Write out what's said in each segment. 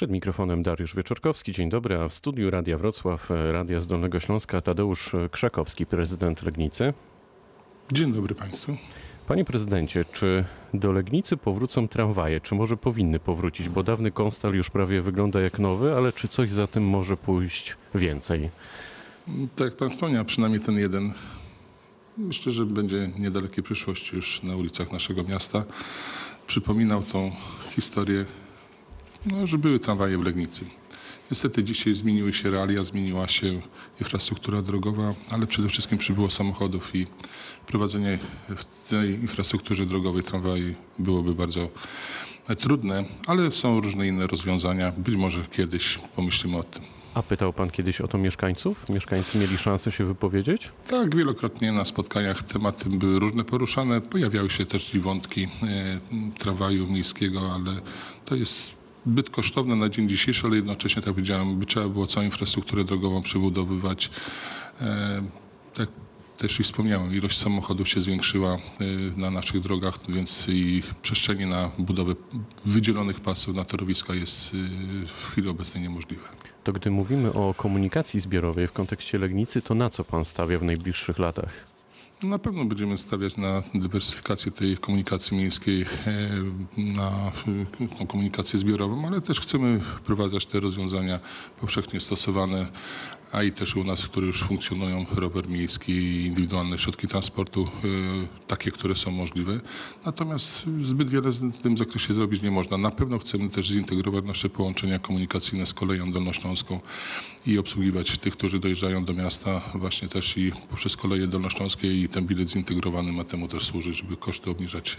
Przed mikrofonem Dariusz Wieczorkowski. Dzień dobry, a w studiu Radia Wrocław, Radia z Dolnego Śląska Tadeusz Krzakowski, prezydent Legnicy. Dzień dobry Państwu. Panie prezydencie, czy do Legnicy powrócą tramwaje? Czy może powinny powrócić? Bo dawny Konstal już prawie wygląda jak nowy, ale czy coś za tym może pójść więcej? Tak jak Pan wspomniał, przynajmniej ten jeden. Myślę, że będzie niedalekiej przyszłości już na ulicach naszego miasta. Przypominał tą historię, no, że były tramwaje w Legnicy. Niestety dzisiaj zmieniły się realia, zmieniła się infrastruktura drogowa, ale przede wszystkim przybyło samochodów i prowadzenie w tej infrastrukturze drogowej tramwaj byłoby bardzo trudne, ale są różne inne rozwiązania. Być może kiedyś pomyślimy o tym. A pytał pan kiedyś o to mieszkańców? Mieszkańcy mieli szansę się wypowiedzieć? Tak, wielokrotnie na spotkaniach tematy były różne poruszane. Pojawiały się też i wątki e, tramwaju miejskiego, ale to jest zbyt kosztowne na dzień dzisiejszy, ale jednocześnie, tak jak powiedziałem, by trzeba było całą infrastrukturę drogową przebudowywać. E, tak też i wspomniałem, ilość samochodów się zwiększyła e, na naszych drogach, więc i przestrzeni na budowę wydzielonych pasów na torowiska jest e, w chwili obecnej niemożliwe. To gdy mówimy o komunikacji zbiorowej w kontekście Legnicy, to na co pan stawia w najbliższych latach? Na pewno będziemy stawiać na dywersyfikację tej komunikacji miejskiej, na komunikację zbiorową, ale też chcemy wprowadzać te rozwiązania powszechnie stosowane, a i też u nas, które już funkcjonują, rower miejski i indywidualne środki transportu, takie, które są możliwe. Natomiast zbyt wiele w tym zakresie zrobić nie można. Na pewno chcemy też zintegrować nasze połączenia komunikacyjne z koleją dolnośląską i obsługiwać tych, którzy dojeżdżają do miasta właśnie też i poprzez koleje dolnośląskie i ten bilet zintegrowany ma temu też służyć, żeby koszty obniżać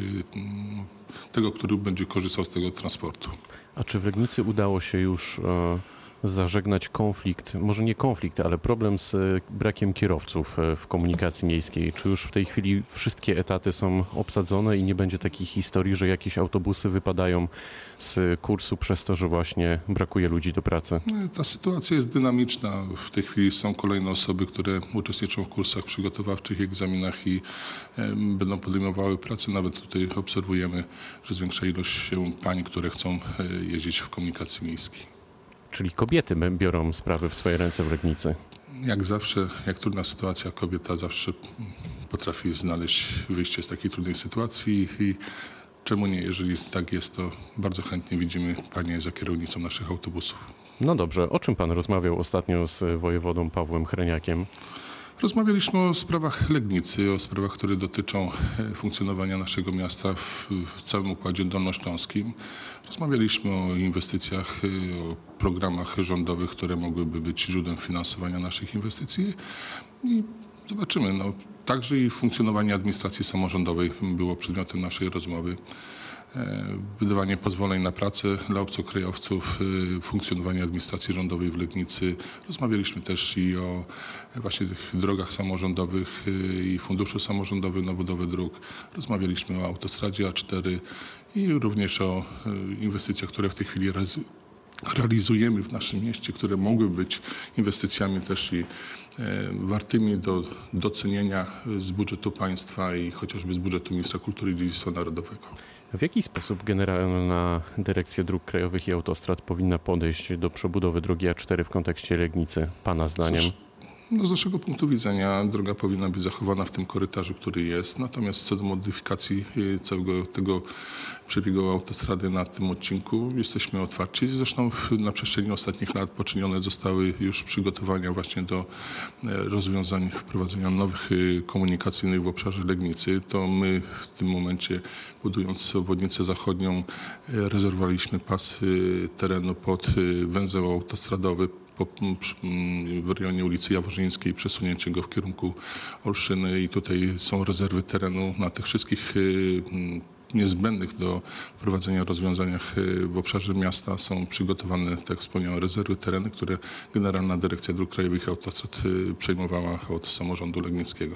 tego, który będzie korzystał z tego transportu. A czy w Legnicy udało się już e, zażegnać konflikt, może nie konflikt, ale problem z brakiem kierowców e, w komunikacji miejskiej? Czy już w tej chwili wszystkie etaty są obsadzone i nie będzie takiej historii, że jakieś autobusy wypadają z kursu przez to, że właśnie brakuje ludzi do pracy? Ta sytuacja jest dynamiczna. W tej chwili są kolejne osoby, które uczestniczą w kursach przygotowawczych, egzaminach i e, będą podejmowały pracę. Nawet tutaj obserwujemy, że zwiększa ilość pań, które chcą e, jeździć w komunikacji miejskiej. Czyli kobiety biorą sprawy w swoje ręce w Legnicy. Jak zawsze, jak trudna sytuacja, kobieta zawsze potrafi znaleźć wyjście z takiej trudnej sytuacji i czemu nie, jeżeli tak jest, to bardzo chętnie widzimy panie za kierownicą naszych autobusów. No dobrze, o czym pan rozmawiał ostatnio z wojewodą Pawłem Chreniakiem? Rozmawialiśmy o sprawach Legnicy, o sprawach, które dotyczą funkcjonowania naszego miasta w, w całym układzie dolnośląskim. Rozmawialiśmy o inwestycjach, o programach rządowych, które mogłyby być źródłem finansowania naszych inwestycji i zobaczymy. No, także i funkcjonowanie administracji samorządowej było przedmiotem naszej rozmowy wydawanie pozwoleń na pracę dla obcokrajowców, funkcjonowanie administracji rządowej w Legnicy. Rozmawialiśmy też i o właśnie tych drogach samorządowych i funduszu samorządowym na budowę dróg. Rozmawialiśmy o autostradzie A4 i również o inwestycjach, które w tej chwili realizujemy w naszym mieście, które mogły być inwestycjami też i wartymi do docenienia z budżetu państwa i chociażby z budżetu ministra kultury i dziedzictwa narodowego. W jaki sposób Generalna Dyrekcja Dróg Krajowych i Autostrad powinna podejść do przebudowy drogi A4 w kontekście Legnicy, Pana zdaniem? Cóż, no z naszego punktu widzenia droga powinna być zachowana w tym korytarzu, który jest. Natomiast co do modyfikacji całego tego przebiegu autostrady na tym odcinku jesteśmy otwarci. Zresztą na przestrzeni ostatnich lat poczynione zostały już przygotowania właśnie do rozwiązań wprowadzenia nowych komunikacyjnych w obszarze Legnicy. To my w tym momencie budując obwodnicę zachodnią rezerwowaliśmy pas terenu pod węzeł autostradowy w rejonie ulicy Jaworzyńskiej, przesunięcie go w kierunku Olszyny i tutaj są rezerwy terenu na tych wszystkich niezbędnych do prowadzenia rozwiązaniach w obszarze miasta są przygotowane, tak wspomniałem, rezerwy tereny, które Generalna Dyrekcja Dróg Krajowych i Autostrad przejmowała od samorządu legnickiego.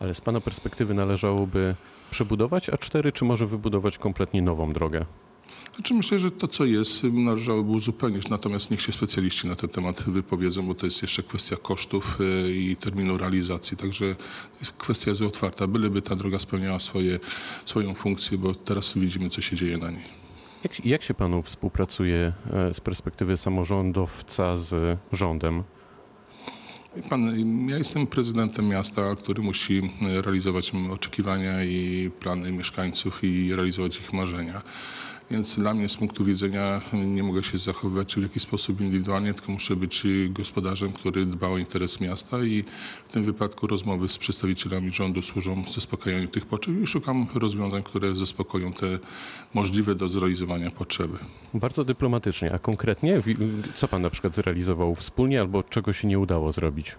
Ale z Pana perspektywy należałoby przebudować A4, czy może wybudować kompletnie nową drogę? Znaczy myślę, że to co jest należałoby uzupełnić, natomiast niech się specjaliści na ten temat wypowiedzą, bo to jest jeszcze kwestia kosztów i terminu realizacji, także kwestia jest otwarta, byleby ta droga spełniała swoje, swoją funkcję, bo teraz widzimy co się dzieje na niej. Jak, się- jak się panu współpracuje e, z perspektywy samorządowca z rządem? Pan, ja jestem prezydentem miasta, który musi e, realizować oczekiwania i plany mieszkańców i realizować ich marzenia. Więc dla mnie z punktu widzenia nie mogę się zachowywać w jakiś sposób indywidualnie, tylko muszę być gospodarzem, który dba o interes miasta i w tym wypadku rozmowy z przedstawicielami rządu służą zaspokajaniu tych potrzeb i szukam rozwiązań, które zaspokoją te możliwe do zrealizowania potrzeby. Bardzo dyplomatycznie, a konkretnie co pan na przykład zrealizował wspólnie albo czego się nie udało zrobić?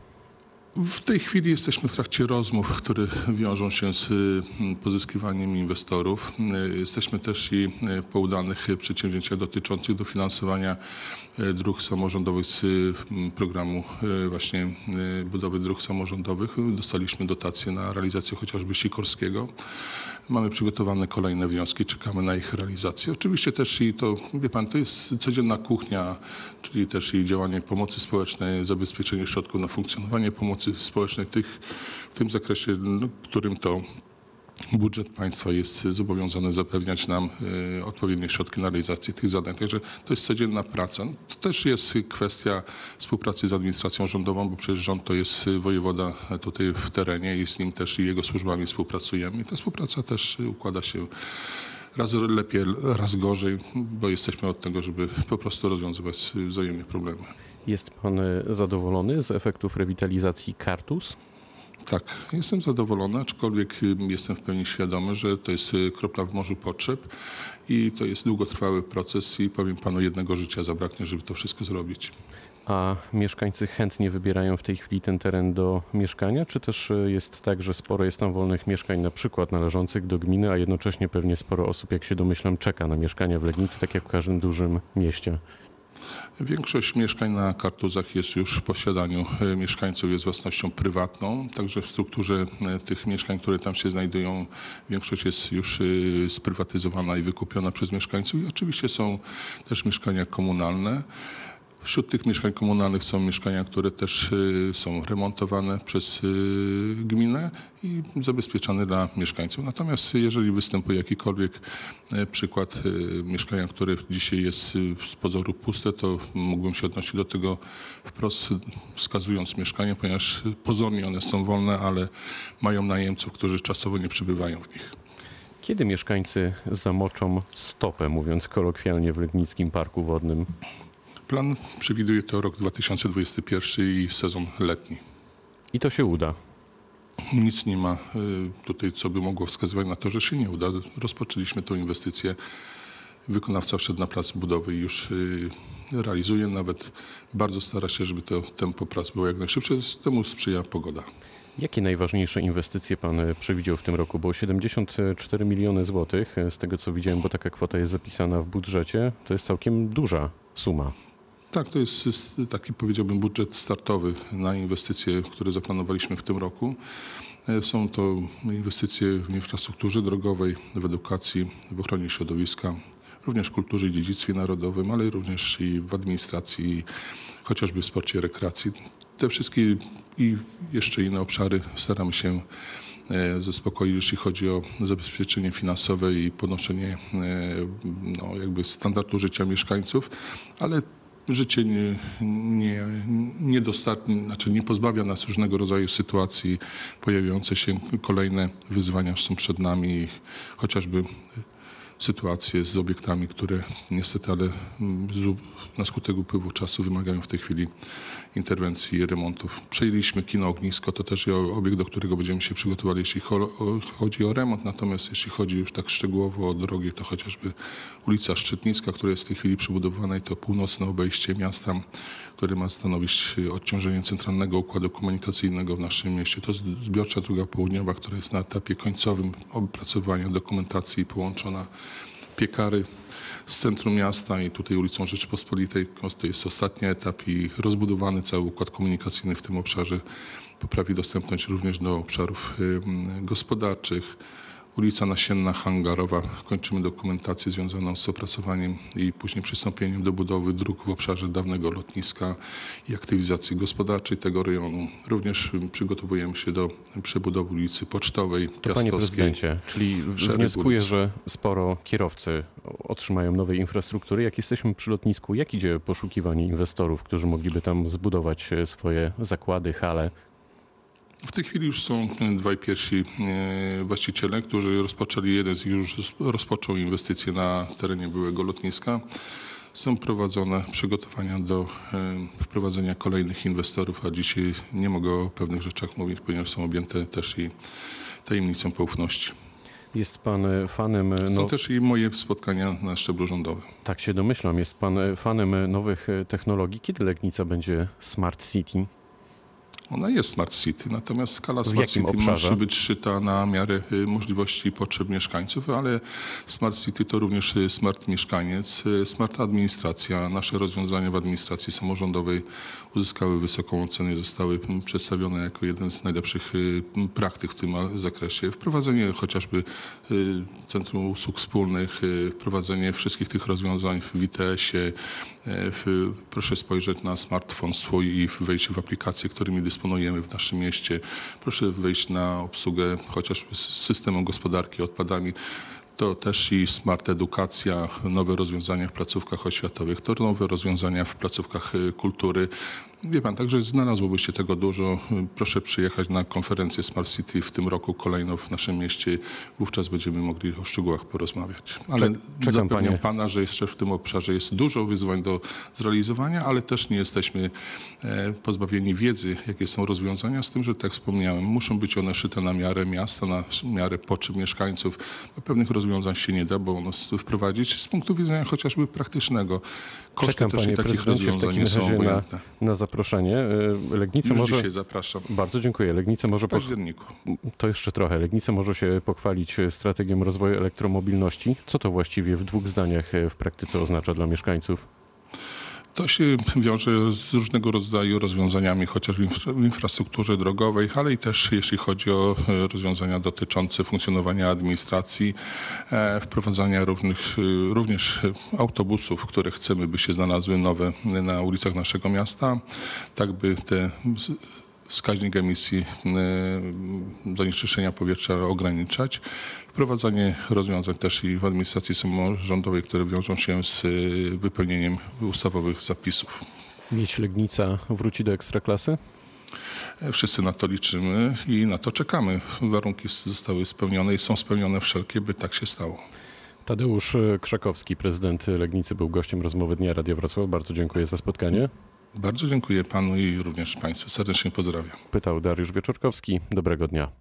W tej chwili jesteśmy w trakcie rozmów, które wiążą się z y, pozyskiwaniem inwestorów. Y, Jesteśmy też i y, po udanych przedsięwzięciach dotyczących dofinansowania y, dróg samorządowych z programu właśnie budowy dróg samorządowych. Dostaliśmy dotacje na realizację chociażby Sikorskiego. Mamy przygotowane kolejne wnioski, czekamy na ich realizację. Oczywiście też i to, wie pan, to jest codzienna kuchnia, czyli też i działanie pomocy społecznej, zabezpieczenie środków na funkcjonowanie pomocy społecznej tych, w tym zakresie, no, którym to budżet państwa jest zobowiązany zapewniać nam e, odpowiednie środki na realizację tych zadań. Także to jest codzienna praca. To też jest kwestia współpracy z administracją rządową, bo przecież rząd to jest wojewoda tutaj w terenie i z nim też i jego służbami współpracujemy. I ta współpraca też układa się raz lepiej, raz gorzej, bo jesteśmy od tego, żeby po prostu rozwiązywać wzajemnie problemy. Jest pan e, zadowolony z efektów rewitalizacji Kartus? Tak, jestem zadowolony, aczkolwiek y, jestem w pełni świadomy, że to jest y, kropla w morzu potrzeb i to jest długotrwały proces i powiem panu, jednego życia zabraknie, żeby to wszystko zrobić. A mieszkańcy chętnie wybierają w tej chwili ten teren do mieszkania, czy też e, jest tak, że sporo jest tam wolnych mieszkań, na przykład należących do gminy, a jednocześnie pewnie sporo osób, jak się domyślam, czeka na mieszkania w Legnicy, tak jak w każdym dużym mieście? Większość mieszkań na Kartuzach jest już w posiadaniu mieszkańców, jest własnością prywatną, także w strukturze e, tych mieszkań, które tam się znajdują, większość jest już e, sprywatyzowana i wykupiona przez mieszkańców i oczywiście są też mieszkania komunalne. Wśród tych mieszkań komunalnych są mieszkania, które też y, są remontowane przez y, gminę i zabezpieczane dla mieszkańców. Natomiast jeżeli występuje jakikolwiek e, przykład y, mieszkania, które dzisiaj jest z pozoru puste, to mógłbym się odnosić do tego wprost wskazując mieszkanie, ponieważ pozornie one są wolne, ale mają najemców, którzy czasowo nie przebywają w nich. Kiedy mieszkańcy zamoczą stopę, mówiąc kolokwialnie, w Legnickim Parku Wodnym? Plan przewiduje to rok 2021 i sezon letni. I to się uda. Nic nie ma y, tutaj, co by mogło wskazywać na to, że się nie uda. Rozpoczęliśmy tę inwestycję. Wykonawca wszedł na plac budowy i już y, realizuje. Nawet bardzo stara się, żeby to tempo prac było jak najszybsze. Temu sprzyja pogoda. Jakie najważniejsze inwestycje pan e, przewidział w tym roku? Bo 74 miliony złotych, e, z tego co widziałem, bo taka kwota jest zapisana w budżecie, to jest całkiem duża suma. Tak, to jest, taki, powiedziałbym, budżet startowy na inwestycje, które zaplanowaliśmy w tym roku. E, Są to inwestycje w infrastrukturze drogowej, w edukacji, w ochronie środowiska, również w kulturze i dziedzictwie narodowym, ale również i w administracji, chociażby w sporcie i rekreacji. Te wszystkie i jeszcze inne obszary staramy się e, zaspokoić, jeśli chodzi o zabezpieczenie finansowe i podnoszenie e, no, jakby standardu życia mieszkańców, ale życie nie, nie, nie, dostarczy, znaczy nie pozbawia nas różnego rodzaju sytuacji pojawiające się. Kolejne wyzwania są przed nami, chociażby sytuacje z obiektami, które niestety, ale mm, na skutek upływu czasu wymagają w tej chwili interwencji i remontów. Przejęliśmy kino Ognisko, to też obiekt, do którego będziemy się przygotowali, jeśli chodzi o remont, natomiast jeśli chodzi już tak szczegółowo o drogi, to chociażby ulica Szczytnicka, która jest w tej chwili przebudowana i to północne obejście miasta, które ma stanowić odciążenie centralnego układu komunikacyjnego w naszym mieście. To jest zbiorcza droga południowa, która jest na etapie końcowym opracowania dokumentacji połączona piekary z centrum miasta i tutaj ulicą Rzeczypospolitej. To jest ostatni etap i rozbudowany cały układ komunikacyjny w tym obszarze poprawi dostępność również do obszarów gospodarczych ulica Nasienna Hangarowa. Kończymy dokumentację związaną z opracowaniem i później przystąpieniem do budowy dróg w obszarze dawnego lotniska i aktywizacji gospodarczej tego rejonu. Również przygotowujemy się do przebudowy ulicy Pocztowej, To panie prezydencie, czyli wnioskuję, że sporo kierowcy otrzymają nowej infrastruktury. Jak jesteśmy przy lotnisku, jak idzie poszukiwanie inwestorów, którzy mogliby tam zbudować swoje zakłady, hale? W tej chwili już są dwaj pierwsi e, właściciele, którzy rozpoczęli, jeden z nich już rozpoczął inwestycje na terenie byłego lotniska. Są prowadzone przygotowania do e, wprowadzenia kolejnych inwestorów, a dzisiaj nie mogę o pewnych rzeczach mówić, ponieważ są objęte też i tajemnicą poufności. Jest pan e, fanem, e, Są no, też i moje spotkania na szczeblu rządowym. tak się domyślam, jest pan e, fanem e, nowych e, technologii. Kiedy Legnica będzie Smart City? Ona jest Smart City, natomiast skala W Smart City obszarze? musi być szyta na miarę y, możliwości i potrzeb mieszkańców, ale Smart City to również y, smart mieszkaniec, y, smart administracja. Nasze rozwiązania w administracji samorządowej uzyskały wysoką ocenę i zostały przedstawione jako jeden z najlepszych praktyk w tym zakresie. Wprowadzenie chociażby Centrum Usług Wspólnych, wprowadzenie wszystkich tych rozwiązań w WITS-ie, proszę spojrzeć na smartfon swój i wejść w aplikacje, którymi dysponujemy w naszym mieście. Proszę wejść na obsługę chociażby z systemem gospodarki odpadami. To też i smart edukacja, nowe rozwiązania w placówkach oświatowych, to nowe rozwiązania w placówkach y, kultury. Wie pan, także znalazłoby się tego dużo. Proszę przyjechać na konferencję Smart City w tym roku kolejną w naszym mieście. Wówczas będziemy mogli o szczegółach porozmawiać. Ale Czek- czekam, zapewniam panie. pana, że jeszcze w tym obszarze jest dużo wyzwań do zrealizowania, ale też nie jesteśmy e, pozbawieni wiedzy, jakie są rozwiązania, z tym, że tak jak wspomniałem, muszą być one szyte na miarę miasta, na miarę potrzeb mieszkańców. Bo pewnych rozwiązań się nie da, bo tu wprowadzić z punktu widzenia chociażby praktycznego. Koszty Czekam, też i panie takich rozwiązań nie są razie na, obojętne. na zaproszenie. E, Legnica Już może... dzisiaj zapraszam. Bardzo dziękuję. Legnica może... W Po... październiku. To jeszcze trochę. Legnica może się pochwalić e, strategią rozwoju elektromobilności. Co to właściwie w dwóch zdaniach e, w praktyce oznacza dla mieszkańców? To się wiąże z różnego rodzaju rozwiązaniami, chociażby w infra- w infrastrukturze drogowej, ale i też jeśli chodzi o e, rozwiązania dotyczące funkcjonowania administracji, e, wprowadzania również, e, również autobusów, które chcemy, by się znalazły nowe na ulicach naszego miasta, tak by te wskaźnik emisji zanieczyszczenia powietrza ograniczać. Wprowadzanie rozwiązań też i w administracji samorządowej, które wiążą się z e, wypełnieniem ustawowych zapisów. Mieć Legnica wróci do ekstraklasy? Wszyscy na to liczymy i na to czekamy. Warunki zostały spełnione i są spełnione wszelkie, by tak się stało. Tadeusz Krzakowski, prezydent Legnicy, był gościem rozmowy Dnia Radia Wrocław. Bardzo dziękuję za spotkanie. Bardzo dziękuję panu i również państwu. Serdecznie pozdrawiam. Pytał Dariusz Wieczorkowski. Dobrego dnia.